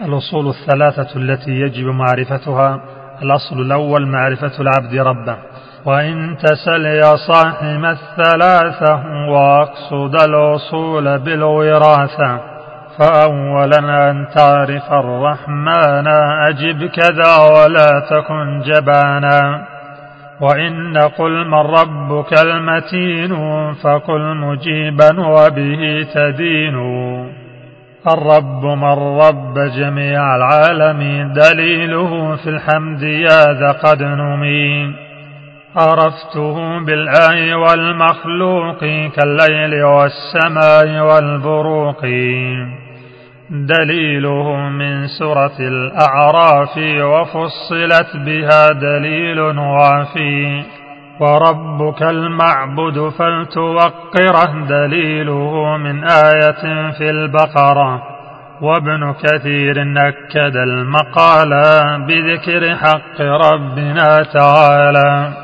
الأصول الثلاثة التي يجب معرفتها. الأصل الأول معرفة العبد ربه. وإن تسل يا صاحب الثلاثة وأقصد الأصول بالوراثة. فأولا أن تعرف الرحمن أجب كذا ولا تكن جبانا. وإن قل من ربك المتين فقل مجيبا وبه تدين. الرب من رب جميع العالمين دليله في الحمد يا ذا قد نمي عرفته بالآي والمخلوق كالليل والسماء والبروق. دليله من سورة الأعراف وفصلت بها دليل وافي. وربك المعبد فلتوقره دليله من آية في البقرة. وابن كثير نكد المقال بذكر حق ربنا تعالى.